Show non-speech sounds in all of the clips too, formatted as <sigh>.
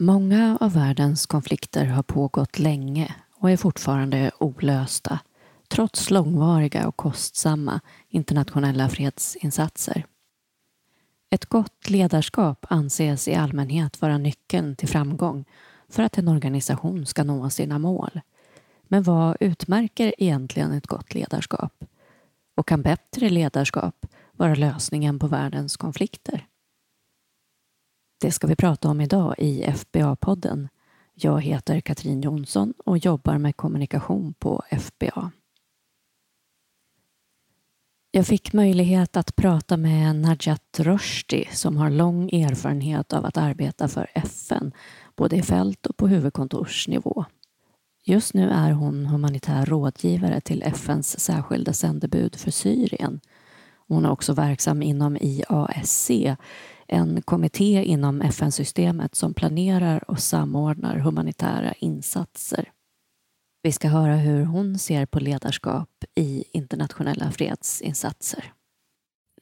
Många av världens konflikter har pågått länge och är fortfarande olösta trots långvariga och kostsamma internationella fredsinsatser. Ett gott ledarskap anses i allmänhet vara nyckeln till framgång för att en organisation ska nå sina mål. Men vad utmärker egentligen ett gott ledarskap? Och kan bättre ledarskap vara lösningen på världens konflikter? Det ska vi prata om idag i FBA-podden. Jag heter Katrin Jonsson och jobbar med kommunikation på FBA. Jag fick möjlighet att prata med Najat Rushdie som har lång erfarenhet av att arbeta för FN, både i fält och på huvudkontorsnivå. Just nu är hon humanitär rådgivare till FNs särskilda sändebud för Syrien. Hon är också verksam inom IASC, en kommitté inom FN-systemet som planerar och samordnar humanitära insatser. Vi ska höra hur hon ser på ledarskap i internationella fredsinsatser.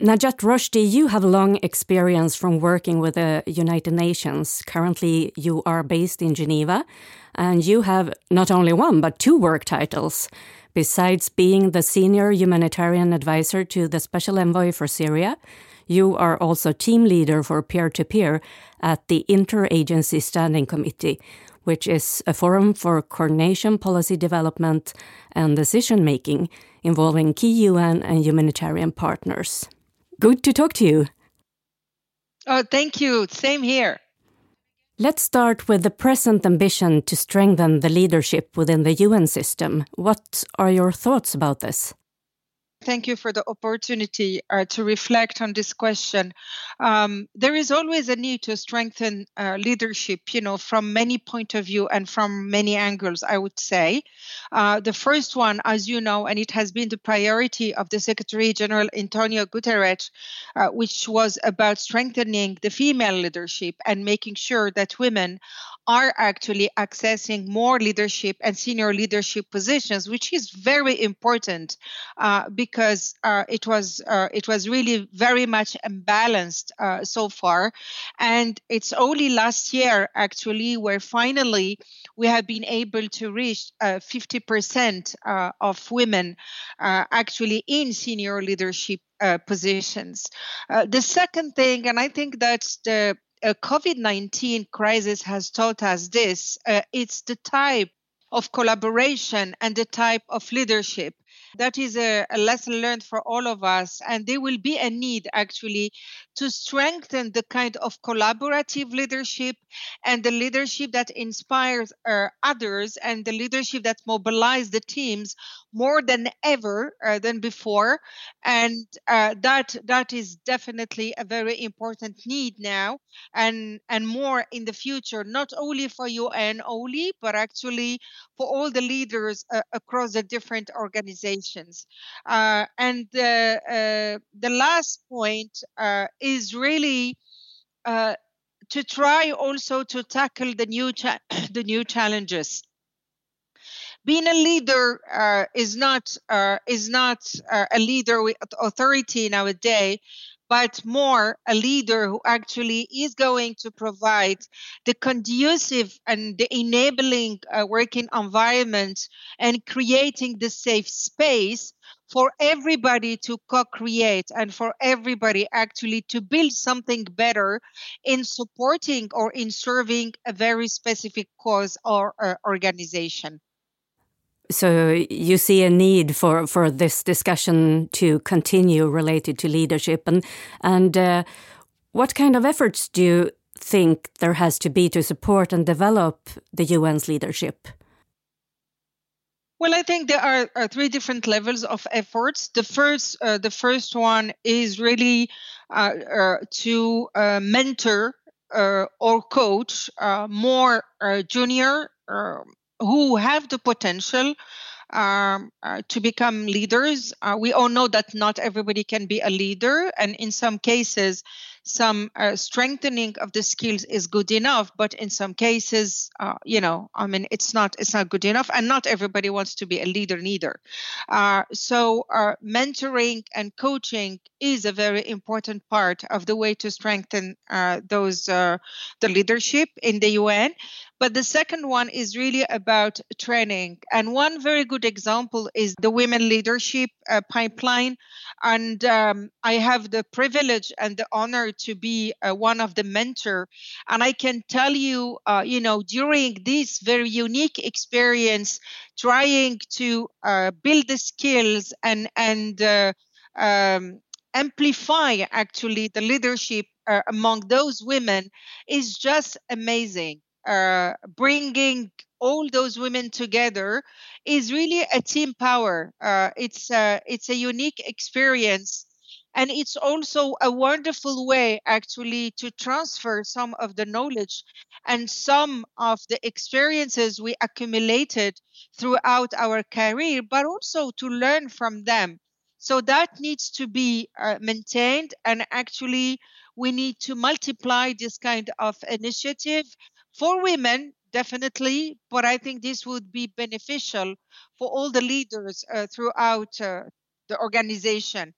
Najat Rushdie, you have long experience from working with the United Nations. Currently, you are based in Geneva, and you have not only one but two work titles. Besides being the senior humanitarian advisor to the special envoy for Syria, you are also team leader for peer to peer at the Interagency Standing Committee, which is a forum for coordination, policy development, and decision making involving key UN and humanitarian partners. Good to talk to you. Oh, thank you. Same here. Let's start with the present ambition to strengthen the leadership within the UN system. What are your thoughts about this? Thank you for the opportunity uh, to reflect on this question. Um, there is always a need to strengthen uh, leadership, you know, from many point of view and from many angles. I would say, uh, the first one, as you know, and it has been the priority of the Secretary General Antonio Guterres, uh, which was about strengthening the female leadership and making sure that women are actually accessing more leadership and senior leadership positions, which is very important uh, because uh, it was uh, it was really very much imbalanced uh, so far, and it's only last year actually where finally we have been able to reach 50% uh, uh, of women actually in senior leadership uh, positions. Uh, the second thing, and I think that's the uh, COVID 19 crisis has taught us this uh, it's the type of collaboration and the type of leadership that is a, a, lesson learned for all of us and there will be a need actually to strengthen the kind of collaborative leadership and the leadership that inspires uh, others and the leadership that mobilizes the teams more than ever uh, than before. And uh, that that is definitely a very important need now and and more in the future not only for UN only but actually for all the leaders uh, across the different organizations uh, and uh, the last point is really uh, to try also to tackle the new cha- <coughs> the new challenges. Being a leader uh, is not uh, is not uh, a leader with authority nowadays, but more a leader who actually is going to provide the conducive and the enabling uh, working environment and creating the safe space for everybody to co-create and for everybody actually to build something better in supporting or in serving a very specific cause or uh, organization so you see a need for, for this discussion to continue related to leadership and and uh, what kind of efforts do you think there has to be to support and develop the UN's leadership? Well, I think there are, are three different levels of efforts. The first, uh, the first one is really uh, uh, to uh, mentor uh, or coach uh, more junior who have the potential um, uh, to become leaders. Uh, we all know that not everybody can be a leader, and in some cases, some uh, strengthening of the skills is good enough but in some cases uh, you know i mean it's not it's not good enough and not everybody wants to be a leader neither uh, so uh, mentoring and coaching is a very important part of the way to strengthen those the leadership in the un but the second one is really about training. And one very good example is the Women Leadership uh, Pipeline. And um, I have the privilege and the honor to be uh, one of the mentor. And I can tell you, uh, you know, during this very unique experience, trying to uh, build the skills and, and, uh, um, amplify actually the leadership uh, among those women is just amazing uh, bringing all those women together is really a team power. Uh, it's uh, it's a unique experience, and it's also a wonderful way actually to transfer some of the knowledge and some of the experiences we accumulated throughout our career, but also to learn from them. So that needs to be uh, maintained, and actually we need to multiply this kind of initiative for women definitely but i think this would be beneficial for all the leaders uh, throughout uh, the organization.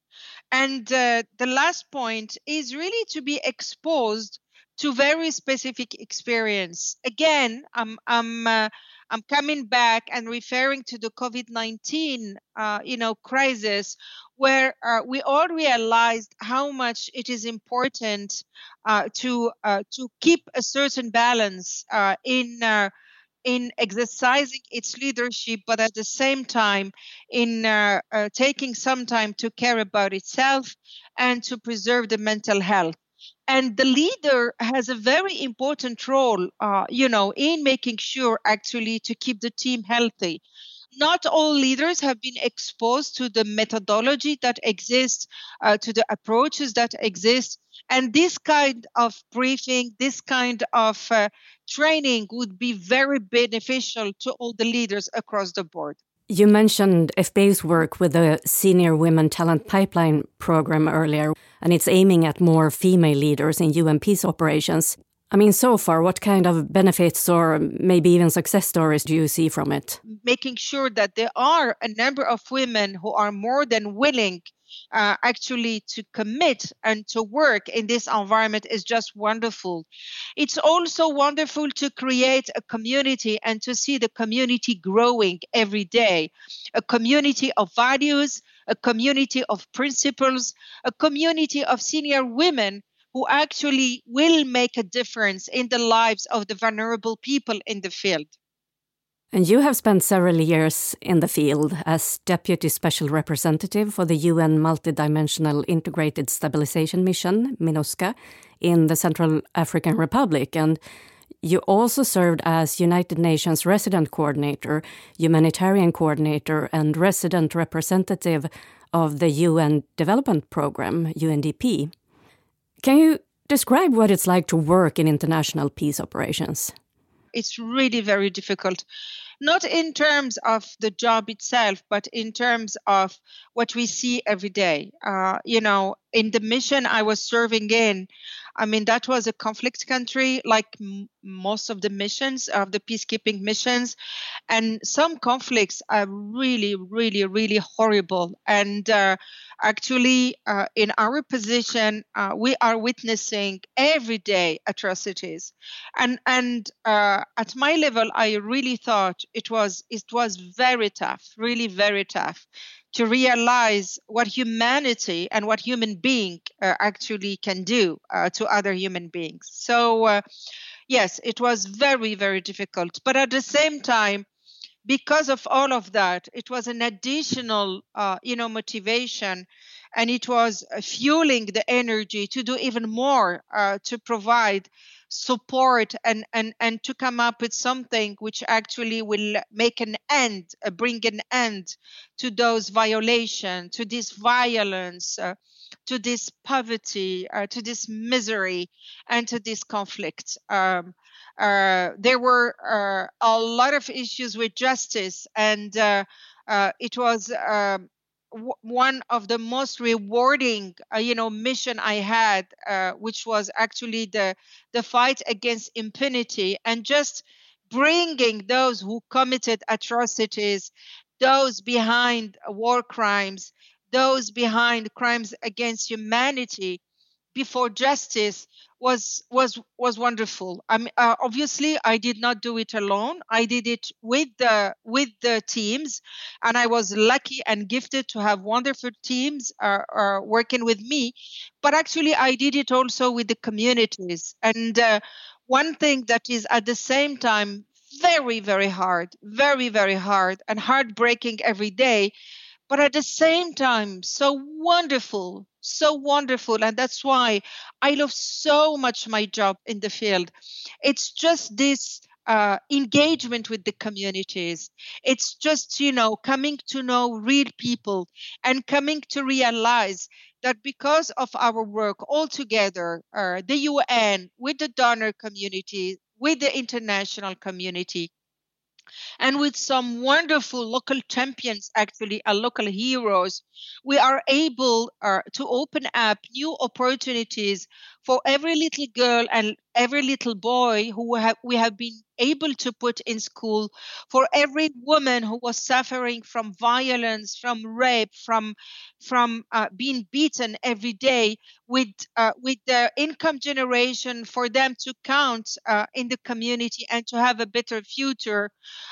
And uh, the last point is really to be exposed to very specific experience again i'm i'm uh, i'm coming back and referring to the covid-19 uh, you know crisis where uh, we all realized how much it is important uh, to uh, to keep a certain balance uh, in uh, in exercising its leadership, but at the same time in uh, taking some time to care about itself and to preserve the mental health. And the leader has a very important role, you know, in making sure actually to keep the team healthy not all leaders have been exposed to the methodology that exists, uh, to the approaches that exist. And this kind of briefing, this kind of uh, training would be very beneficial to all the leaders across the board. You mentioned FBA's work with the Senior Women Talent Pipeline program earlier, and it's aiming at more female leaders in UN peace operations. I mean, so far, what kind of benefits or maybe even success stories do you see from it? Making sure that there are a number of women who are more than willing uh, actually to commit and to work in this environment is just wonderful. It's also wonderful to create a community and to see the community growing every day a community of values, a community of principles, a community of senior women who actually will make a difference in the lives of the vulnerable people in the field. And you have spent several years in the field as Deputy Special Representative for the UN Multidimensional Integrated Stabilization Mission, MINUSCA, in the Central African Republic. And you also served as United Nations Resident Coordinator, Humanitarian Coordinator, and Resident Representative of the UN Development Programme, UNDP. Can you describe what it's like to work in international peace operations? It's really very difficult not in terms of the job itself, but in terms of what we see every day. Uh, you know, in the mission I was serving in, I mean, that was a conflict country, like m- most of the missions, of the peacekeeping missions. And some conflicts are really, really, really horrible. And uh, actually, uh, in our position, uh, we are witnessing every day atrocities. And and uh, at my level, I really thought it was it was very tough, really very tough to realize what humanity and what human being uh, actually can do uh, to other human beings. So, uh, yes, it was very, very difficult. But at the same time, because of all of that, it was an additional, uh, you know, motivation, and it was uh, fueling the energy to do even more uh, to provide support and, and, and to come up with something which actually will make an end, uh, bring an end to those violations, to this violence, uh, to this poverty, uh, to this misery, and to this conflict. Um, uh, there were uh, a lot of issues with justice, and uh, it was um, w- one of the most rewarding, uh, you know, mission I had, uh, which was actually the the fight against impunity and just bringing those who committed atrocities, those behind war crimes, those behind crimes against humanity before justice was was was wonderful. I mean, uh, obviously, I did not do it alone. I did it with the with the teams, and I was lucky and gifted to have wonderful teams uh, uh, working with me. But actually, I did it also with the communities. And uh, one thing that is at the same time very very hard, very very hard, and heartbreaking every day but at the same time so wonderful so wonderful. And that's why i love so much my job in the field. It's just this uh, engagement with the communities. It's just you know coming to know real people and coming to realize that because of our work all together uh, the un with the donor community with the international community and with some wonderful local champions, actually, our local heroes, we are able uh, to open up new opportunities for every little girl and every little boy who have, we have been able to put in school, for every woman who was suffering from violence, from rape, from from uh, being beaten every day, with uh, with the income generation for them to count uh, in the community and to have a better future.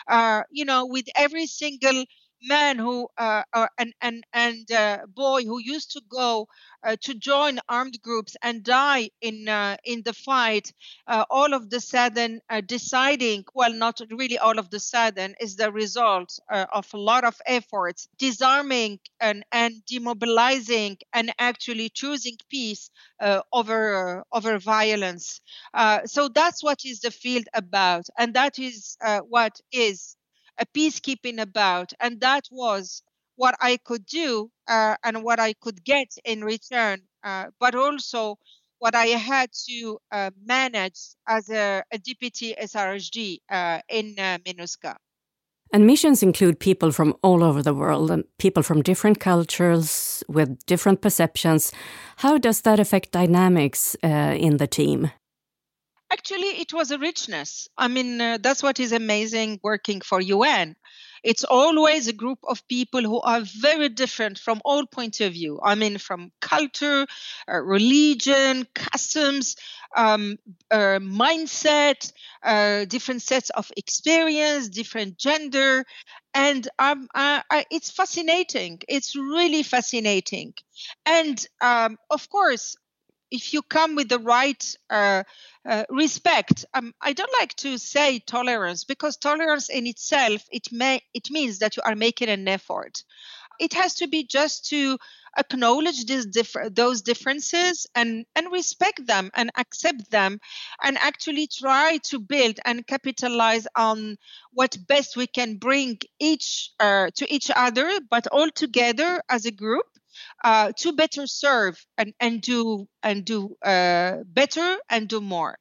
Uh, you know, with every single man who uh, uh, and and and uh, boy who used to go uh, to join armed groups and die in uh, in the fight uh, all of the sudden deciding well not really all of the sudden is the result of a lot of efforts disarming and and demobilizing and actually choosing peace over over violence. So that's what is the field about and that is what is a peacekeeping about. And that was what I could do uh, and what I could get in return, uh, but also what I had to uh, manage as a, a deputy SRHD uh, in uh, MINUSCA. And missions include people from all over the world and people from different cultures with different perceptions. How does that affect dynamics uh, in the team? Actually, it was a richness. I mean, uh, that's what is amazing working for UN. It's always a group of people who are very different from all points of view. I mean, from culture, uh, religion, customs, um, uh, mindset, uh, different sets of experience, different gender, and um, it's fascinating. It's really fascinating, and um, of course, if you come with the right uh, uh, respect um, i don't like to say tolerance because tolerance in itself it may it means that you are making an effort. It has to be just to acknowledge those differences and and respect them and accept them and actually try to build and capitalize on what best we can bring each uh, to each other but all together as a group uh, to better serve and, and do and do uh, better and do more.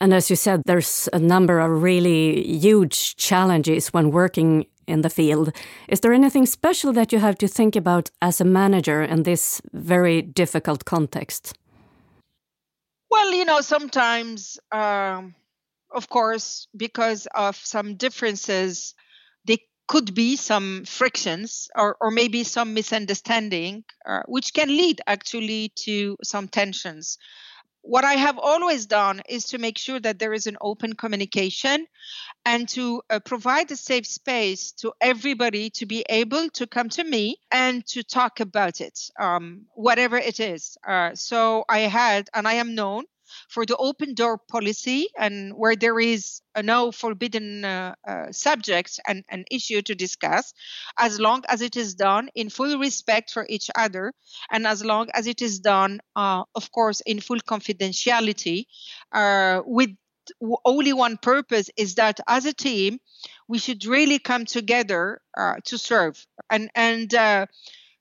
And as you said, there's a number of really huge challenges when working in the field. Is there anything special that you have to think about as a manager in this very difficult context? Well, you know, sometimes, um, of course, because of some differences, could be some frictions or, or maybe some misunderstanding, uh, which can lead actually to some tensions. What I have always done is to make sure that there is an open communication and to uh, provide a safe space to everybody to be able to come to me and to talk about it, um, whatever it is. Uh, so I had, and I am known for the open door policy and where there is no forbidden uh, uh, subjects and an issue to discuss, as long as it is done in full respect for each other and as long as it is done, uh, of course, in full confidentiality, uh, with only one purpose is that as a team, we should really come together uh, to serve. And and uh,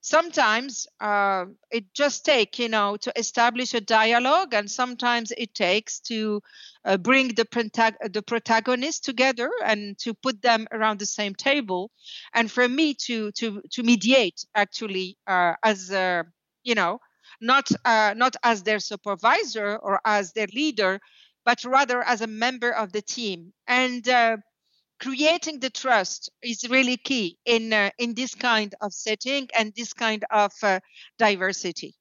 sometimes uh, it just takes you know to establish a dialogue and sometimes it takes to uh, bring the, protag- the protagonists together and to put them around the same table. And for me to to to mediate actually uh, as a, you know not uh, not as their supervisor or as their leader but rather as a member of the team. And uh, creating the trust is really key in uh, in this kind of setting and this kind of uh, diversity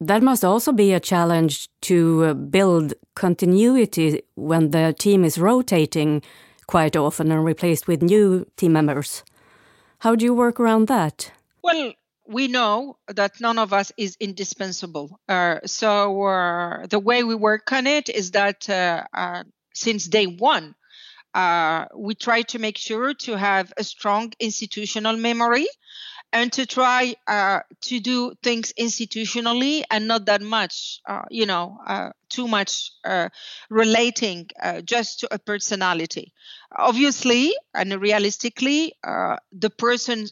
that must also be a challenge to uh, build continuity when the team is rotating quite often and replaced with new team members how do you work around that well we know that none of us is indispensable. Uh, so uh, the way we work on it is that uh, uh since day one, uh, we try to make sure to have a strong institutional memory and to try uh, to do things institutionally and not that much, uh, you know, uh, too much uh, relating uh, just to a personality. Obviously and realistically, the person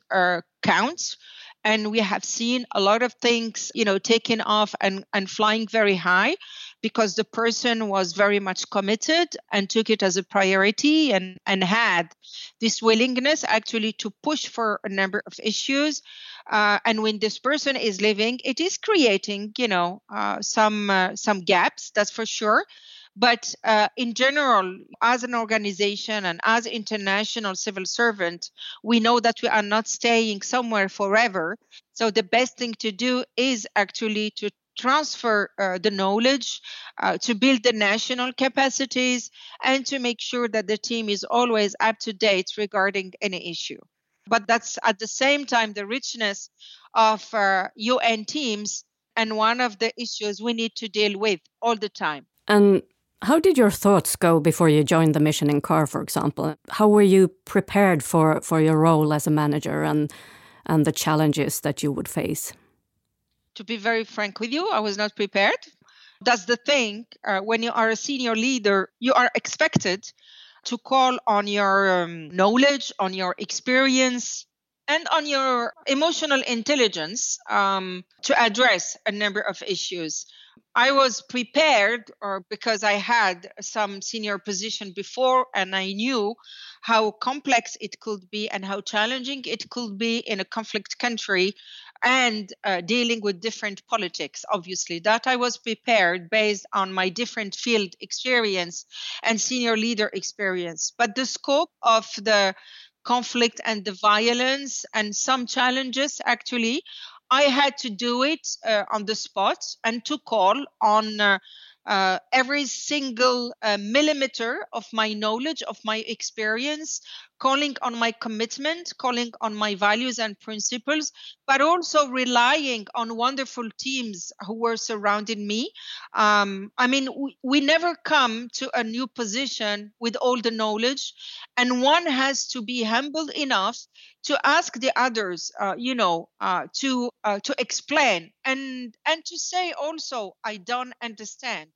counts and we have seen a lot of things you know taking off and, and flying very high because the person was very much committed and took it as a priority and, and had this willingness actually to push for a number of issues. Uh, and when this person is living, it is creating, you know, uh, some uh, some gaps. That's for sure. But uh, in general, as an organization and as international civil servant, we know that we are not staying somewhere forever. So the best thing to do is actually to transfer uh, the knowledge, uh, to build the national capacities, and to make sure that the team is always up to date regarding any issue. But that's at the same time the richness of uh, UN teams and one of the issues we need to deal with all the time. And how did your thoughts go before you joined the mission in CAR, for example? How were you prepared for, for your role as a manager and, and the challenges that you would face? To be very frank with you, I was not prepared. That's the thing. Uh, when you are a senior leader, you are expected to call on your um, knowledge, on your experience, and on your emotional intelligence um, to address a number of issues. I was prepared or because I had some senior position before and I knew how complex it could be and how challenging it could be in a conflict country and uh, dealing with different politics obviously that i was prepared based on my different field experience and senior leader experience but the scope of the conflict and the violence and some challenges actually I had to do it uh, on the spot and to call on uh, uh, every single uh, millimeter of my knowledge, of my experience, calling on my commitment, calling on my values and principles, but also relying on wonderful teams who were surrounding me. Um, I mean, we, we never come to a new position with all the knowledge, and one has to be humble enough to ask the others, uh, you know, uh, to uh, to explain and and to say also, I don't understand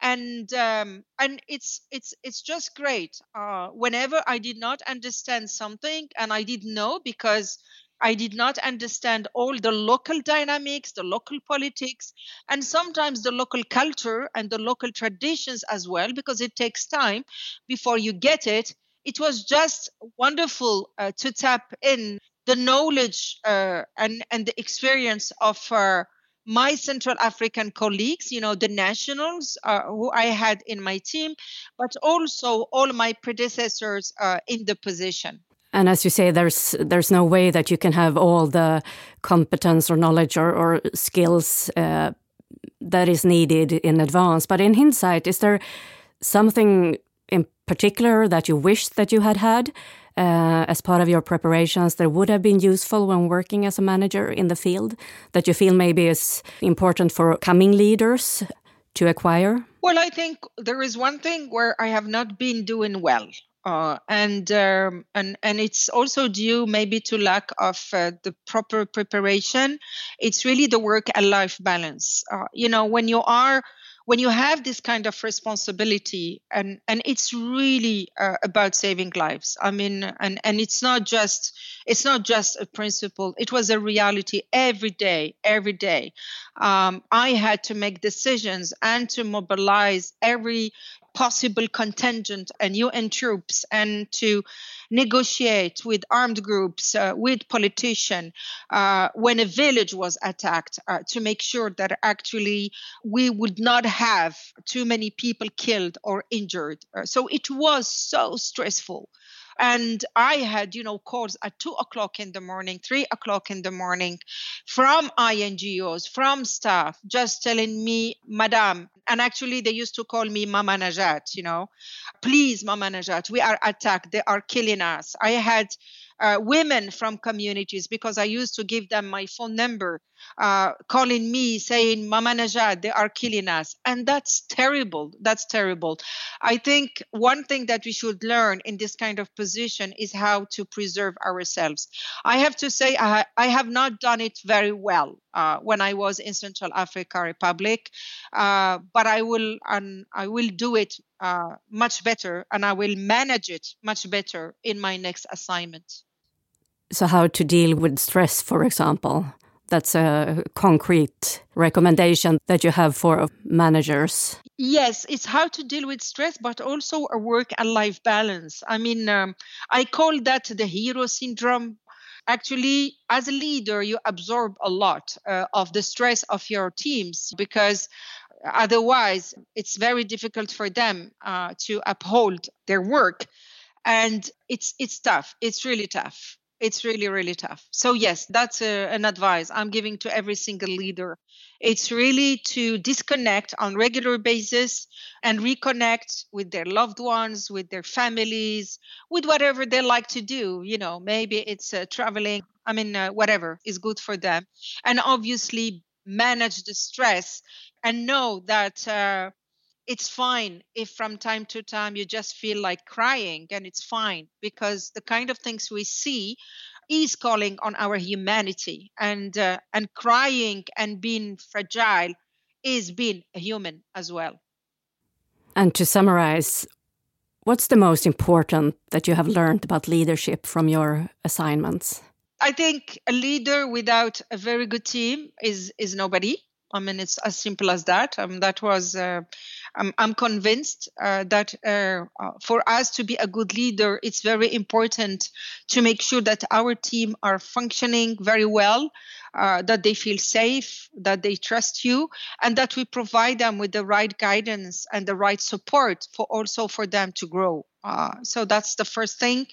and um, and it's it's it's just great. Uh, whenever I did not understand something, and I didn't know because I did not understand all the local dynamics, the local politics, and sometimes the local culture and the local traditions as well, because it takes time before you get it. It was just wonderful uh, to tap in the knowledge uh, and and the experience of uh, my Central African colleagues, you know, the nationals uh, who I had in my team, but also all my predecessors uh, in the position. And as you say, there's there's no way that you can have all the competence or knowledge or, or skills uh, that is needed in advance. But in hindsight, is there something in particular that you wish that you had had uh, as part of your preparations that would have been useful when working as a manager in the field that you feel maybe is important for coming leaders to acquire? Well, I think there is one thing where I have not been doing well. Uh, and um, and and it's also due maybe to lack of uh, the proper preparation. It's really the work and life balance. Uh, you know, when you are when you have this kind of responsibility and and it's really uh, about saving lives i mean and and it's not just it's not just a principle. It was a reality every day every day. Um, i had to make decisions and to mobilize every possible contingent and UN troops and to negotiate with armed groups, uh, with politicians uh, when a village was attacked uh, to make sure that actually we would not have too many people killed or injured. Uh, so it was so stressful. And I had, you know, calls at two o'clock in the morning, three o'clock in the morning from INGOs, from staff, just telling me, Madame, and actually they used to call me Mama Najat, you know, please, Mama Najat, we are attacked. They are killing us. I had uh, women from communities because I used to give them my phone number, uh, calling me saying, Mama Najat, they are killing us. And that's terrible. That's terrible. I think one thing that we should learn in this kind of position is how to preserve ourselves. I have to say, I, I have not done it very well uh, when I was in Central Africa Republic, uh, but I will, I will do it uh, much better and I will manage it much better in my next assignment. So, how to deal with stress, for example? That's a concrete recommendation that you have for managers. Yes, it's how to deal with stress, but also a work and life balance. I mean, um, I call that the hero syndrome. Actually, as a leader, you absorb a lot uh, of the stress of your teams because otherwise it's very difficult for them uh, to uphold their work and it's it's tough it's really tough it's really really tough. So yes that's a, an advice i'm giving to every single leader. It's really to disconnect on regular basis and reconnect with their loved ones with their families with whatever they like to do. You know maybe it's uh, traveling i mean uh, whatever is good for them and obviously manage the stress and know that uh, it's fine if from time to time you just feel like crying and it's fine because the kind of things we see is calling on our humanity and uh, and crying and being fragile is being a human as well. And to summarize what's the most important that you have learned about leadership from your assignments? I think a leader without a very good team is is nobody. I mean, it's as simple as that. Um, that was, uh, I'm, I'm, convinced uh, that uh, uh, for us to be a good leader, it's very important to make sure that our team are functioning very well, uh, that they feel safe, that they trust you, and that we provide them with the right guidance and the right support for also for them to grow. Uh, so that's the first thing.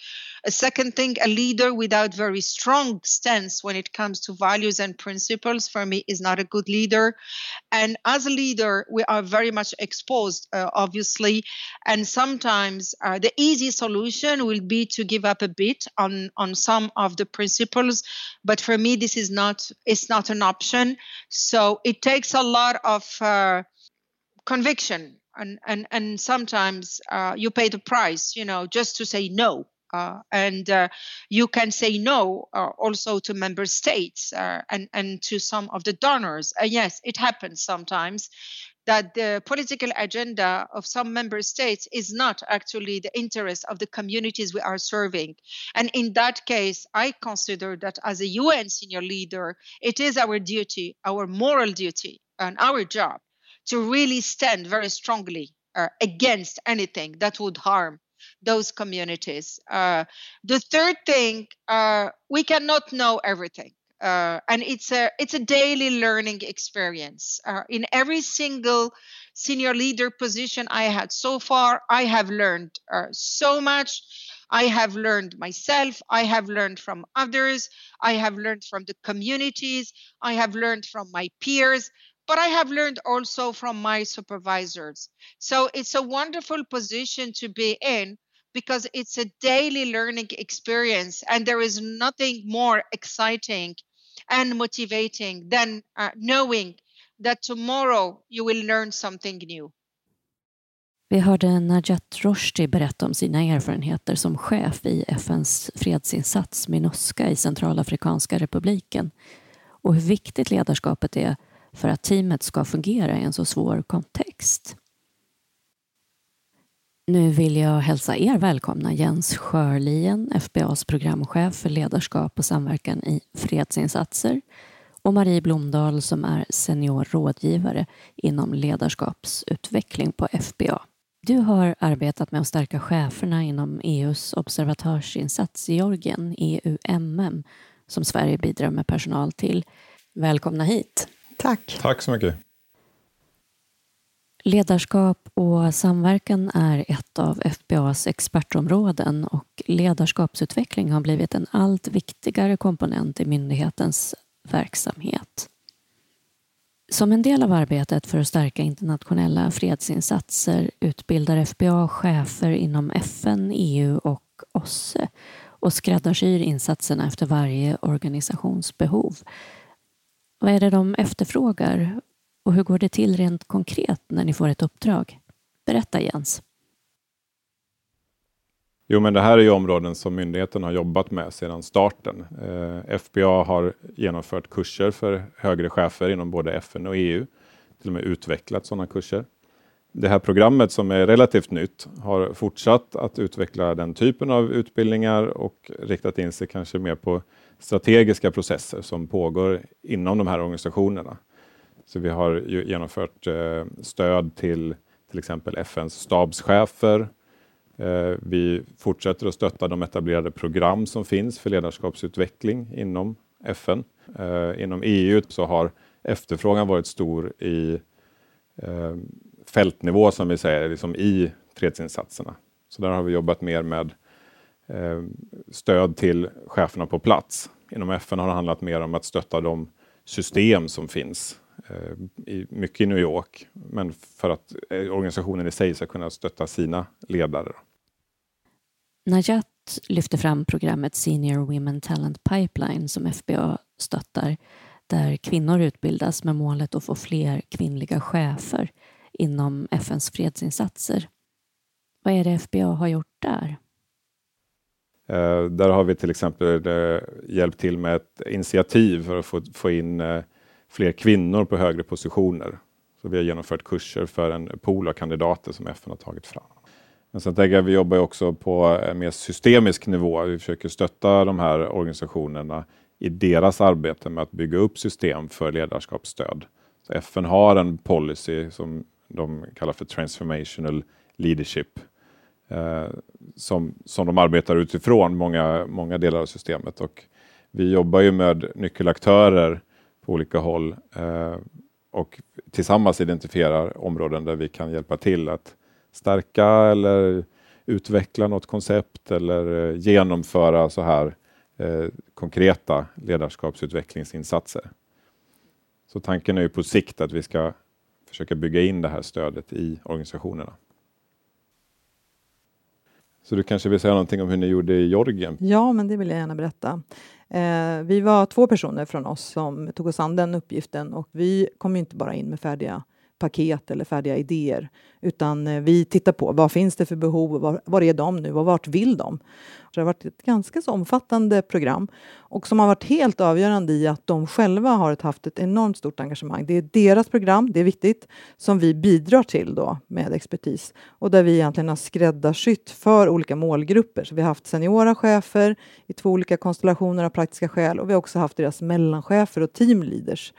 A second thing, a leader without very strong stance when it comes to values and principles for me is not a good leader. And as a leader, we are very much exposed, uh, obviously. And sometimes uh, the easy solution will be to give up a bit on on some of the principles. But for me, this is not it's not an option. So it takes a lot of uh, conviction and and and sometimes uh, you pay the price you know just to say no uh, and uh, you can say no uh, also to member states uh, and and to some of the donors and yes it happens sometimes that the political agenda of some member states is not actually the interest of the communities we are serving. And in that case, I consider that as a UN senior leader, it is our duty, our moral duty, and our job to really stand very strongly uh, against anything that would harm those communities. Uh, the third thing, uh, we cannot know everything. Uh, and it's a it's a daily learning experience. Uh, in every single senior leader position I had so far, I have learned uh, so much. I have learned myself. I have learned from others. I have learned from the communities. I have learned from my peers but I have learned also from my supervisors. So it's a wonderful position to be in because it's a daily learning experience, and there is nothing more exciting and motivating than uh, knowing that tomorrow you will learn something new. Vi hörde Najat Rushdie berätta om sina erfarenheter som chef i FNs fredsinsats Minusca i Centralafrikanska republiken och hur viktigt ledarskapet är för att teamet ska fungera i en så svår kontext. Nu vill jag hälsa er välkomna Jens Sjörlien, FBAs programchef för ledarskap och samverkan i fredsinsatser och Marie Blomdahl som är senior rådgivare inom ledarskapsutveckling på FBA. Du har arbetat med att stärka cheferna inom EUs observatörsinsats i Georgien, EUMM, som Sverige bidrar med personal till. Välkomna hit. Tack. Tack så mycket. Ledarskap och samverkan är ett av FBAs expertområden och ledarskapsutveckling har blivit en allt viktigare komponent i myndighetens verksamhet. Som en del av arbetet för att stärka internationella fredsinsatser utbildar FBA chefer inom FN, EU och OSSE och skräddarsyr insatserna efter varje organisations behov. Vad är det de efterfrågar och hur går det till rent konkret när ni får ett uppdrag? Berätta Jens. Jo, men det här är ju områden som myndigheten har jobbat med sedan starten. Eh, FBA har genomfört kurser för högre chefer inom både FN och EU, till och med utvecklat sådana kurser. Det här programmet som är relativt nytt har fortsatt att utveckla den typen av utbildningar och riktat in sig kanske mer på strategiska processer som pågår inom de här organisationerna. Så vi har genomfört eh, stöd till till exempel FNs stabschefer. Eh, vi fortsätter att stötta de etablerade program som finns för ledarskapsutveckling inom FN. Eh, inom EU så har efterfrågan varit stor i eh, fältnivå, som vi säger, liksom i fredsinsatserna. Så där har vi jobbat mer med eh, stöd till cheferna på plats. Inom FN har det handlat mer om att stötta de system som finns eh, i, mycket i New York, men för att eh, organisationen i sig ska kunna stötta sina ledare. Najat lyfter fram programmet Senior Women Talent Pipeline som FBA stöttar, där kvinnor utbildas med målet att få fler kvinnliga chefer inom FNs fredsinsatser. Vad är det FBA har gjort där? Eh, där har vi till exempel eh, hjälpt till med ett initiativ för att få, få in eh, fler kvinnor på högre positioner. Så vi har genomfört kurser för en pool av kandidater som FN har tagit fram. Men sen tänker jag, vi jobbar också på en mer systemisk nivå. Vi försöker stötta de här organisationerna i deras arbete med att bygga upp system för ledarskapsstöd. Så FN har en policy som de kallar för transformational leadership Eh, som, som de arbetar utifrån, många, många delar av systemet. Och vi jobbar ju med nyckelaktörer på olika håll eh, och tillsammans identifierar områden där vi kan hjälpa till att stärka eller utveckla något koncept eller eh, genomföra så här eh, konkreta ledarskapsutvecklingsinsatser. Så tanken är ju på sikt att vi ska försöka bygga in det här stödet i organisationerna. Så du kanske vill säga någonting om hur ni gjorde i Georgien? Ja, men det vill jag gärna berätta. Eh, vi var två personer från oss som tog oss an den uppgiften och vi kom inte bara in med färdiga paket eller färdiga idéer, utan eh, vi tittar på vad finns det för behov, var, var är de nu och vart vill de? Så det har varit ett ganska så omfattande program och som har varit helt avgörande i att de själva har haft ett enormt stort engagemang. Det är deras program, det är viktigt, som vi bidrar till då med expertis och där vi egentligen har skräddarsytt för olika målgrupper. Så vi har haft seniora chefer i två olika konstellationer av praktiska skäl och vi har också haft deras mellanchefer och teamleaders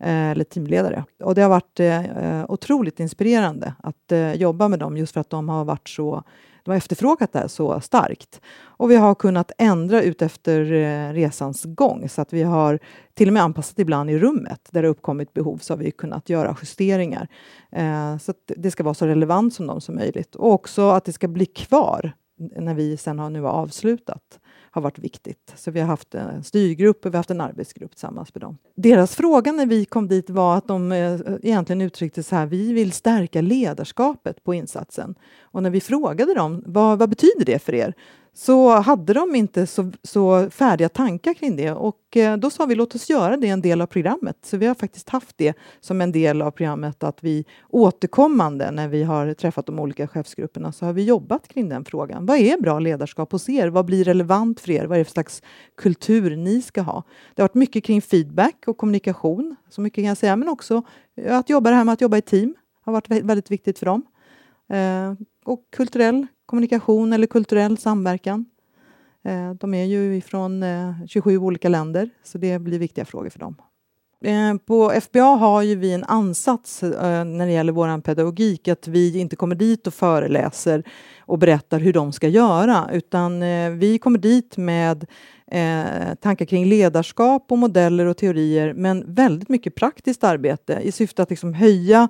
eh, eller teamledare. Och det har varit eh, eh otroligt inspirerande att eh, jobba med dem just för att de har varit så de har efterfrågat det här så starkt. Och vi har kunnat ändra ut efter eh, resans gång så att vi har till och med anpassat ibland i rummet där det uppkommit behov så har vi kunnat göra justeringar. Eh, så att det ska vara så relevant som de som möjligt och också att det ska bli kvar när vi sen har nu avslutat har varit viktigt. Så vi har haft en styrgrupp och vi har haft en arbetsgrupp tillsammans med dem. Deras fråga när vi kom dit var att de eh, egentligen uttryckte så här, vi vill stärka ledarskapet på insatsen. Och när vi frågade dem, vad, vad betyder det för er? Så hade de inte så, så färdiga tankar kring det. Och eh, då sa vi låt oss göra det en del av programmet. Så vi har faktiskt haft det som en del av programmet att vi återkommande när vi har träffat de olika chefsgrupperna så har vi jobbat kring den frågan. Vad är bra ledarskap hos er? Vad blir relevant för er? Vad är det för slags kultur ni ska ha? Det har varit mycket kring feedback och kommunikation, så mycket kan jag säga, men också eh, att jobba det här med att jobba i team har varit väldigt viktigt för dem. Eh, och kulturell kommunikation eller kulturell samverkan. Eh, de är ju ifrån eh, 27 olika länder, så det blir viktiga frågor för dem. Eh, på FBA har ju vi en ansats när det gäller vår pedagogik att vi inte kommer dit och föreläser och berättar hur de ska göra utan vi kommer dit med Eh, tankar kring ledarskap och modeller och teorier men väldigt mycket praktiskt arbete i syfte att liksom höja,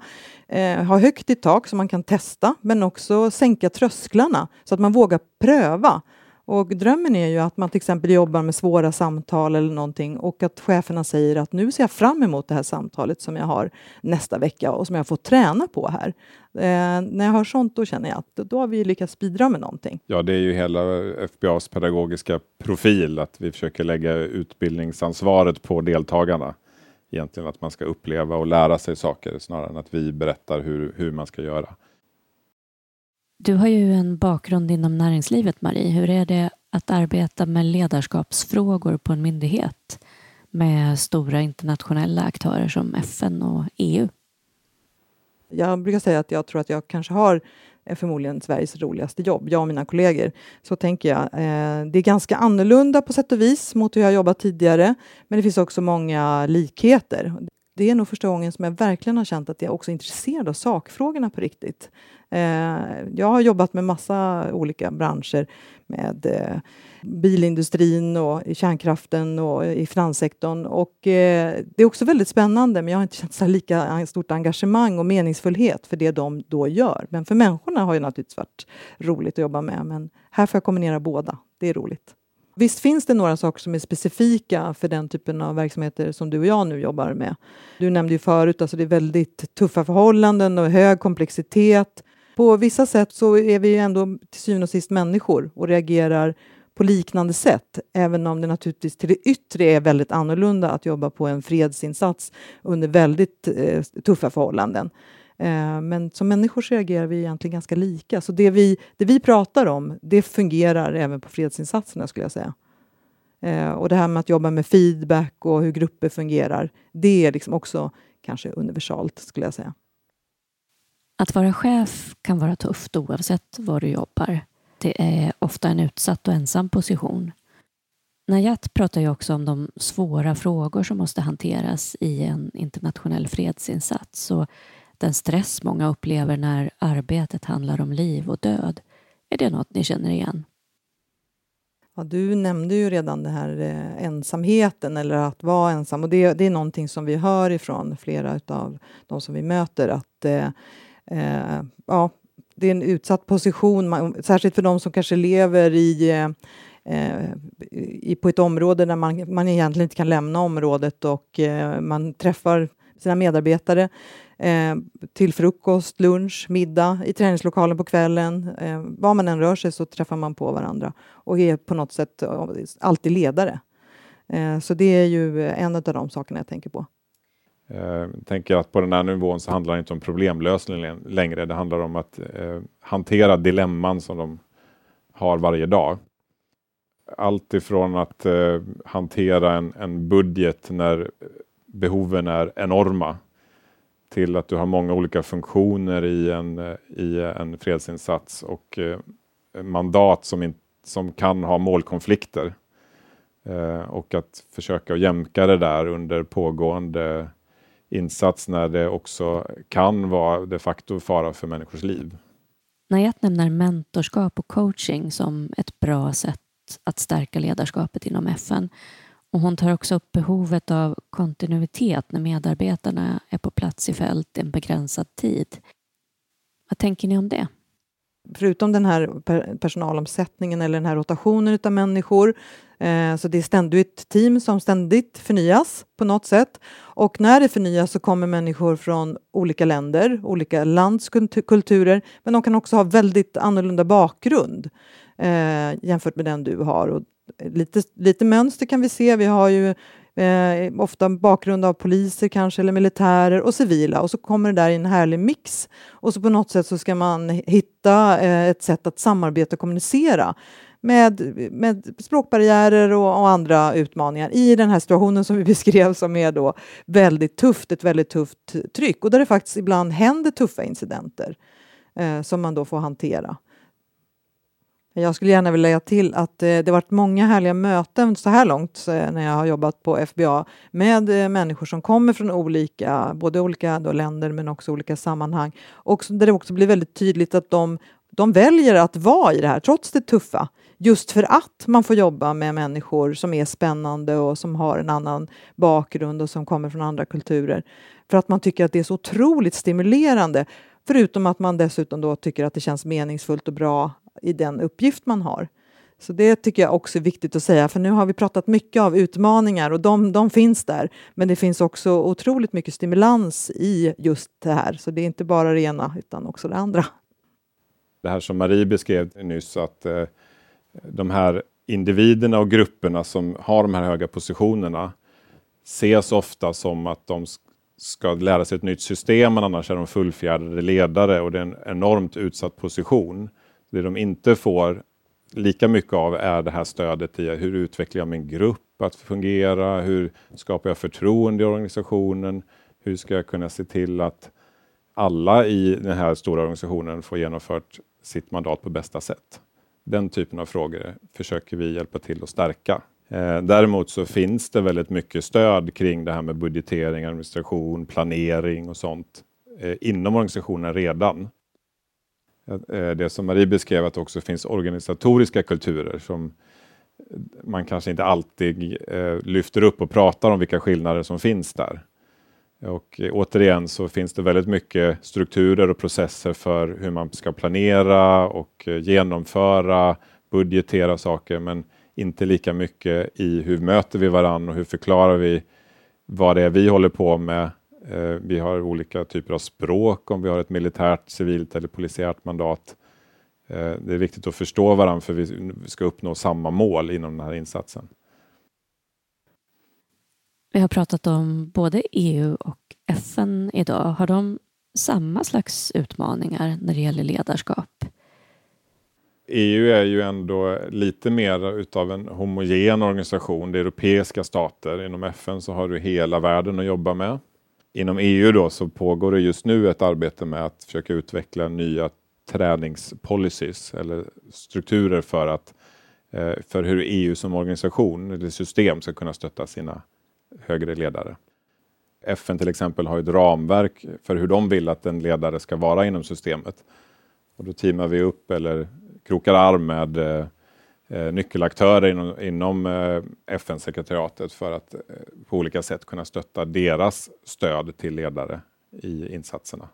eh, ha högt i tak så man kan testa men också sänka trösklarna så att man vågar pröva och drömmen är ju att man till exempel jobbar med svåra samtal eller någonting och att cheferna säger att nu ser jag fram emot det här samtalet som jag har nästa vecka och som jag får träna på här. Eh, när jag hör sånt då känner jag att då har vi lyckats bidra med någonting. Ja, det är ju hela FBAs pedagogiska profil att vi försöker lägga utbildningsansvaret på deltagarna. Egentligen att man ska uppleva och lära sig saker snarare än att vi berättar hur, hur man ska göra. Du har ju en bakgrund inom näringslivet, Marie. Hur är det att arbeta med ledarskapsfrågor på en myndighet med stora internationella aktörer som FN och EU? Jag brukar säga att jag tror att jag kanske har eh, förmodligen Sveriges roligaste jobb, jag och mina kollegor. Så tänker jag. Eh, det är ganska annorlunda på sätt och vis mot hur jag jobbat tidigare, men det finns också många likheter. Det är nog första gången som jag verkligen har känt att jag också är intresserad av sakfrågorna på riktigt. Eh, jag har jobbat med massa olika branscher med eh, bilindustrin och i kärnkraften och i finanssektorn. Och eh, det är också väldigt spännande, men jag har inte känt så lika stort engagemang och meningsfullhet för det de då gör. Men för människorna har det naturligtvis varit roligt att jobba med. Men här får jag kombinera båda. Det är roligt. Visst finns det några saker som är specifika för den typen av verksamheter som du och jag nu jobbar med. Du nämnde ju förut, alltså det är väldigt tuffa förhållanden och hög komplexitet på vissa sätt så är vi ändå till syvende och sist människor och reagerar på liknande sätt, även om det naturligtvis till det yttre är väldigt annorlunda att jobba på en fredsinsats under väldigt eh, tuffa förhållanden. Eh, men som människor så reagerar vi egentligen ganska lika. Så det vi, det vi pratar om, det fungerar även på fredsinsatserna skulle jag säga. Eh, och det här med att jobba med feedback och hur grupper fungerar, det är liksom också kanske universalt skulle jag säga. Att vara chef kan vara tufft oavsett var du jobbar. Det är ofta en utsatt och ensam position. Najat pratar ju också om de svåra frågor som måste hanteras i en internationell fredsinsats och den stress många upplever när arbetet handlar om liv och död. Är det något ni känner igen? Ja, du nämnde ju redan den här eh, ensamheten eller att vara ensam och det, det är någonting som vi hör ifrån flera av de som vi möter att eh, eh, ja, det är en utsatt position, man, särskilt för de som kanske lever i, eh, eh i, på ett område där man, man egentligen inte kan lämna området och eh, man träffar sina medarbetare eh, till frukost, lunch, middag, i träningslokalen på kvällen. Eh, var man än rör sig så träffar man på varandra och är på något sätt eh, alltid ledare. Eh, så det är ju eh, en av de sakerna jag tänker på. Eh, jag tänker att på den här nivån så handlar det inte om problemlösning längre. Det handlar om att hantera dilemman som de har varje dag. Allt ifrån att hantera en, en, budget när behoven är enorma till att du har många olika funktioner i en, eh, i en fredsinsats och eh, mandat som, in, som kan ha målkonflikter. Eh, och att försöka jämka det där under pågående insats när det också kan vara de facto fara för människors liv. Nayat nämner mentorskap och coaching som ett bra sätt att stärka ledarskapet inom FN. Och hon tar också upp behovet av kontinuitet när medarbetarna är på plats i fält en begränsad tid. Vad tänker ni om det? Förutom den här personalomsättningen eller den här rotationen av människor eh, så det är ständigt ett team som ständigt förnyas på något sätt. Och när det förnyas så kommer människor från olika länder, olika lands kulturer, men de kan också ha väldigt annorlunda bakgrund eh, jämfört med den du har. Och lite, lite mönster kan vi se. Vi har ju Eh, ofta bakgrund av poliser kanske, eller militärer och civila. Och så kommer det där i en härlig mix. Och så på något sätt så ska man hitta eh, ett sätt att samarbeta och kommunicera med, med språkbarriärer och, och, andra utmaningar i den här situationen som vi <laughs> beskrev som är då väldigt tufft, ett väldigt tufft tryck och där det faktiskt ibland händer tuffa incidenter eh, som man då får hantera. Jag skulle gärna vilja lägga till att eh, det varit många härliga möten så här långt eh, när jag har jobbat på FBA med eh, människor som kommer från olika, både olika länder men också olika sammanhang. Och där det också blir väldigt tydligt att de, de väljer att vara i det här trots det tuffa. Just för att man får jobba med människor som är spännande och som har en annan bakgrund och som kommer från andra kulturer. För att man tycker att det är så otroligt stimulerande. Förutom att man dessutom då tycker att det känns meningsfullt och bra i den uppgift man har. Så det tycker jag också är viktigt att säga, för nu har vi pratat mycket av utmaningar och de, de finns där. Men det finns också otroligt mycket stimulans i just det här, så det är inte bara det ena utan också det andra. Det här som Marie beskrev nyss, att eh, de här individerna och grupperna som har de här höga positionerna ses ofta som att de ska lära sig ett nytt system, men annars är de fullfjädrade ledare och det är en enormt utsatt position. Det de inte får lika mycket av är det här stödet i hur utvecklar jag min grupp att fungera? Hur skapar jag förtroende i organisationen? Hur ska jag kunna se till att alla i den här stora organisationen får genomfört sitt mandat på bästa sätt? Den typen av frågor försöker vi hjälpa till att stärka. Eh, däremot så finns det väldigt mycket stöd kring det här med budgetering, administration, planering och sånt eh, inom organisationen redan. Eh, det som Marie beskrev, att det också finns organisatoriska kulturer som man kanske inte alltid eh, lyfter upp och pratar om vilka skillnader som finns där. Och eh, återigen så finns det väldigt mycket strukturer och processer för hur man ska planera och eh, genomföra, budgetera saker, men inte lika mycket i hur möter vi varandra och hur förklarar vi vad det är vi håller på med vi har olika typer av språk om vi har ett militärt, civilt eller polisiärt mandat. Eh, det är viktigt att förstå varandra för vi ska uppnå samma mål inom den här insatsen. Vi har pratat om både EU och FN idag. Har de samma slags utmaningar när det gäller ledarskap? EU är ju ändå lite mer utav en homogen organisation. Det är europeiska stater. Inom FN så har du hela världen att jobba med. Inom EU då så pågår det just nu ett arbete med att försöka utveckla nya träningspolicies eller strukturer för, att, eh, för hur EU som organisation eller system ska kunna stötta sina högre ledare. FN till exempel har ett ramverk för hur de vill att en ledare ska vara inom systemet. Och då teamar vi upp eller krokar arm med eh, Eh, nyckelaktörer inom, inom eh, FN-sekretariatet för att eh, på olika sätt kunna stötta deras stöd till ledare i insatserna.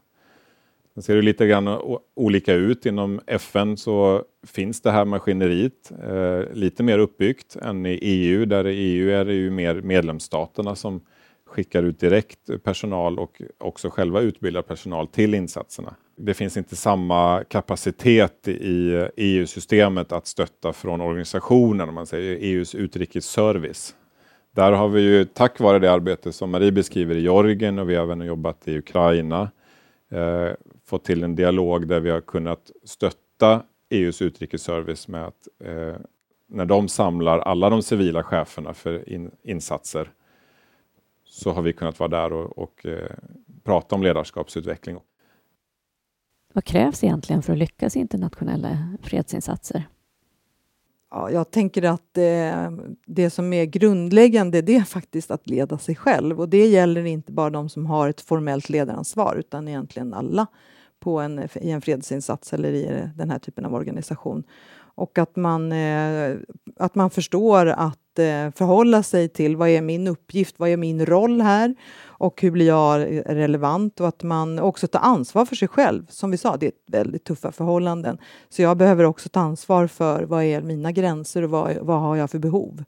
Sen ser det lite grann olika ut. Inom FN så finns det här maskineriet eh, lite mer uppbyggt än i EU. Där i EU är det ju mer medlemsstaterna som skickar ut direkt personal och också själva utbildar personal till insatserna. Det finns inte samma kapacitet i EU-systemet att stötta från organisationen, om man säger EUs utrikesservice. Där har vi ju tack vare det arbete som Marie beskriver i Georgien och vi har även jobbat i Ukraina eh, fått till en dialog där vi har kunnat stötta EUs utrikesservice med att eh, när de samlar alla de civila cheferna för in, insatser så har vi kunnat vara där och, och eh, prata om ledarskapsutveckling. Vad krävs egentligen för att lyckas i internationella fredsinsatser? Ja, jag tänker att det, det som är grundläggande det är faktiskt att leda sig själv. Och det gäller inte bara de som har ett formellt ledaransvar utan egentligen alla på en, i en fredsinsats eller i den här typen av organisation. Och att man, eh, att man förstår att eh, Eh, förhålla sig till vad är min uppgift, vad är min roll här och hur blir jag relevant och att man också tar ansvar för sig själv. Som vi sa, det är väldigt tuffa förhållanden. Så jag behöver också ta ansvar för vad är mina gränser och vad, vad har jag för behov.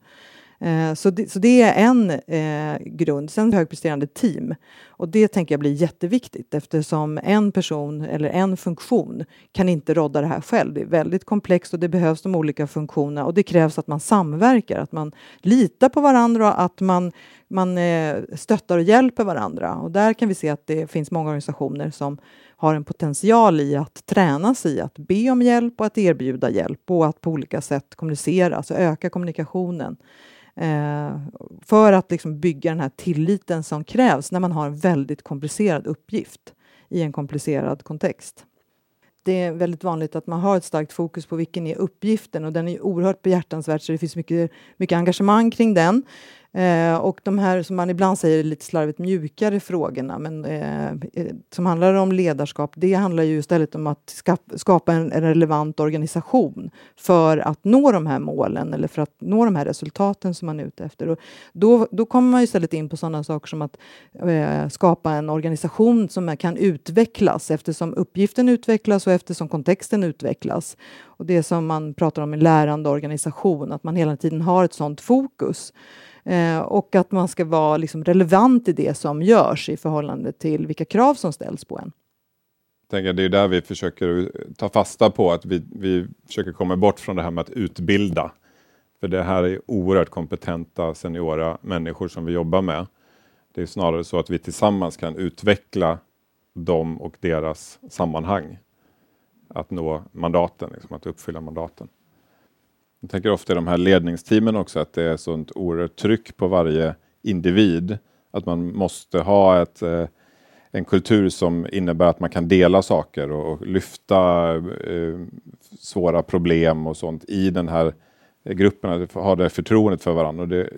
Eh, så, det, så det är en eh, grund. Sen högpresterande team. Och det tänker jag blir jätteviktigt eftersom en person eller en funktion kan inte rodda det här själv. Det är väldigt komplext och det behövs de olika funktionerna och det krävs att man samverkar, att man litar på varandra och att man, man eh, stöttar och hjälper varandra. Och där kan vi se att det finns många organisationer som har en potential i att tränas i att be om hjälp och att erbjuda hjälp och att på olika sätt kommunicera, alltså öka kommunikationen. Eh, för att liksom bygga den här tilliten som krävs när man har en väldigt komplicerad uppgift i en komplicerad kontext. Det är väldigt vanligt att man har ett starkt fokus på vilken är uppgiften och den är oerhört behjärtansvärd så det finns mycket, mycket engagemang kring den. Eh, och de här som man ibland säger lite slarvigt mjukare frågorna, men eh, eh, som handlar om ledarskap, det handlar ju istället om att skapa en, en, relevant organisation för att nå de här målen eller för att nå de här resultaten som man är ute efter. Och då, då kommer man istället in på sådana saker som att eh, skapa en organisation som kan utvecklas eftersom uppgiften utvecklas och eftersom kontexten utvecklas. Och det som man pratar om en lärande organisation, att man hela tiden har ett sådant fokus. Eh, och att man ska vara liksom relevant i det som görs i förhållande till vilka krav som ställs på en. det är där vi försöker ta fasta på att vi, vi försöker komma bort från det här med att utbilda. För det här är oerhört kompetenta seniora människor som vi jobbar med. Det är snarare så att vi tillsammans kan utveckla dem och deras sammanhang. Att nå mandaten, liksom, att uppfylla mandaten. Jag tänker ofta i de här ledningsteamen också att det är sånt oerhört tryck på varje individ. Att man måste ha ett, eh, en kultur som innebär att man kan dela saker och, och lyfta eh, svåra problem och sånt i den här gruppen. Att ha det förtroendet för varandra. Och det,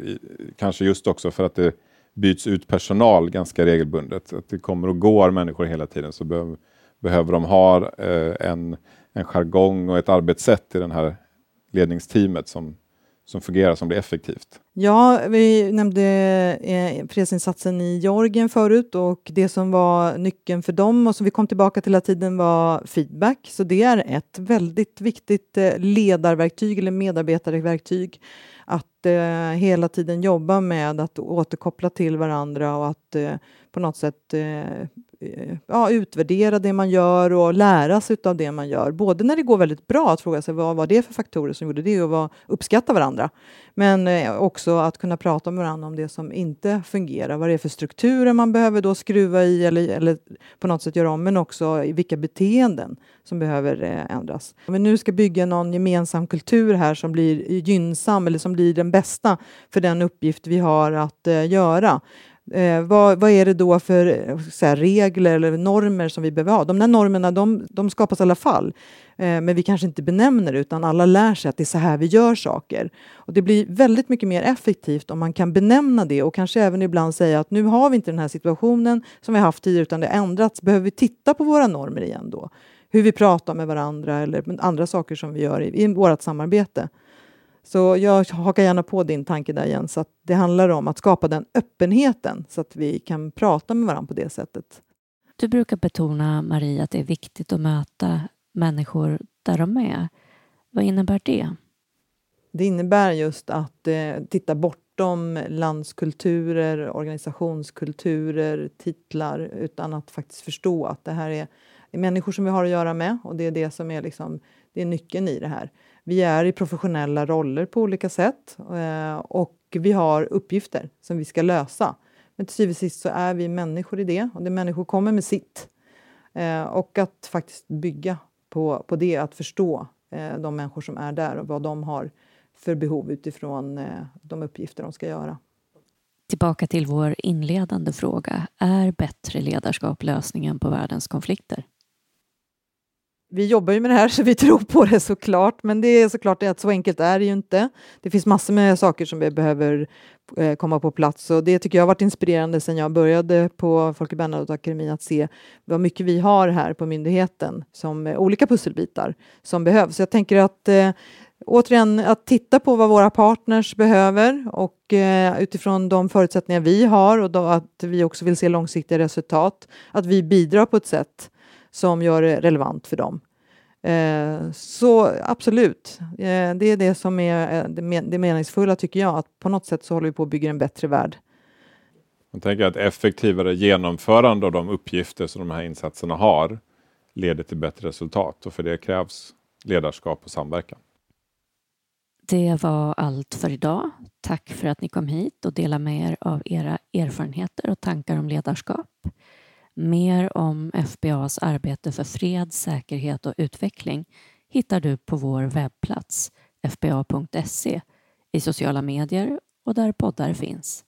kanske just också för att det byts ut personal ganska regelbundet. Att det kommer och går människor hela tiden så be behöver de ha eh, en, en jargong och ett arbetssätt i den här ledningsteamet som, som fungerar, som blir effektivt? Ja, vi nämnde eh, fredsinsatsen i Georgien förut och det som var nyckeln för dem och som vi kom tillbaka till hela tiden var feedback. Så det är ett väldigt viktigt eh, ledarverktyg eller medarbetarverktyg att eh, hela tiden jobba med att återkoppla till varandra och att eh, på något sätt eh, eh ja, utvärdera det man gör och lära sig av det man gör. Både när det går väldigt bra, att fråga sig vad var det för faktorer som gjorde det och vad, uppskatta varandra. Men eh, också att kunna prata med varandra om det som inte fungerar. Vad det är för strukturer man behöver då skruva i eller, eller på något sätt göra om, men också i vilka beteenden som behöver eh, ändras. Om vi nu ska bygga någon gemensam kultur här som blir gynnsam eller som blir den bästa för den uppgift vi har att eh, göra Eh, vad, vad, är det då för eh, här, regler eller normer som vi behöver ha? De där normerna de, de skapas i alla fall, eh, men vi kanske inte benämner det utan alla lär sig att det är så här vi gör saker. Och Det blir väldigt mycket mer effektivt om man kan benämna det och kanske även ibland säga att nu har vi inte den här situationen som vi haft tidigare utan det har ändrats. Behöver vi titta på våra normer igen då? Hur vi pratar med varandra eller andra saker som vi gör i, i vårt samarbete. Så jag hakar gärna på din tanke där Jens, att det handlar om att skapa den öppenheten så att vi kan prata med varandra på det sättet. Du brukar betona, Marie, att det är viktigt att möta människor där de är. Vad innebär det? Det innebär just att eh, titta bortom landskulturer, organisationskulturer, titlar utan att faktiskt förstå att det här är, är människor som vi har att göra med och det är det som är, liksom, det är nyckeln i det här. Vi är i professionella roller på olika sätt eh, och vi har uppgifter som vi ska lösa. Men till syvende och sist så är vi människor i det och det människor kommer med sitt. Eh, och att faktiskt bygga på, på det, att förstå eh, de människor som är där och vad de har för behov utifrån de uppgifter de ska göra. Tillbaka till vår inledande fråga. Är bättre ledarskap lösningen på världens konflikter? Vi jobbar ju med det här <laughs> så vi tror på det såklart, men det är såklart att så enkelt är det ju inte. Det finns massor med saker som vi behöver eh, komma på plats och det tycker jag har varit inspirerande sedan jag började på Folke Bernadotteakademin att se vad mycket vi har här på myndigheten som eh, olika pusselbitar som behövs. Jag tänker att eh, återigen att titta på vad våra partners behöver och eh, utifrån de förutsättningar vi har och då att vi också vill se långsiktiga resultat, att vi bidrar på ett sätt som gör det relevant för dem. Eh, så absolut, eh, det är det som är eh, det meningsfulla tycker jag, att på något sätt så håller vi på att bygga en bättre värld. Jag tänker att effektivare genomförande av de uppgifter som de här insatserna har leder till bättre resultat och för det krävs ledarskap och samverkan. Det var allt för idag. Tack för att ni kom hit och delade med er av era erfarenheter och tankar om ledarskap. Mer om FBAs arbete för fred, säkerhet och utveckling hittar du på vår webbplats fba.se, i sociala medier och där poddar finns.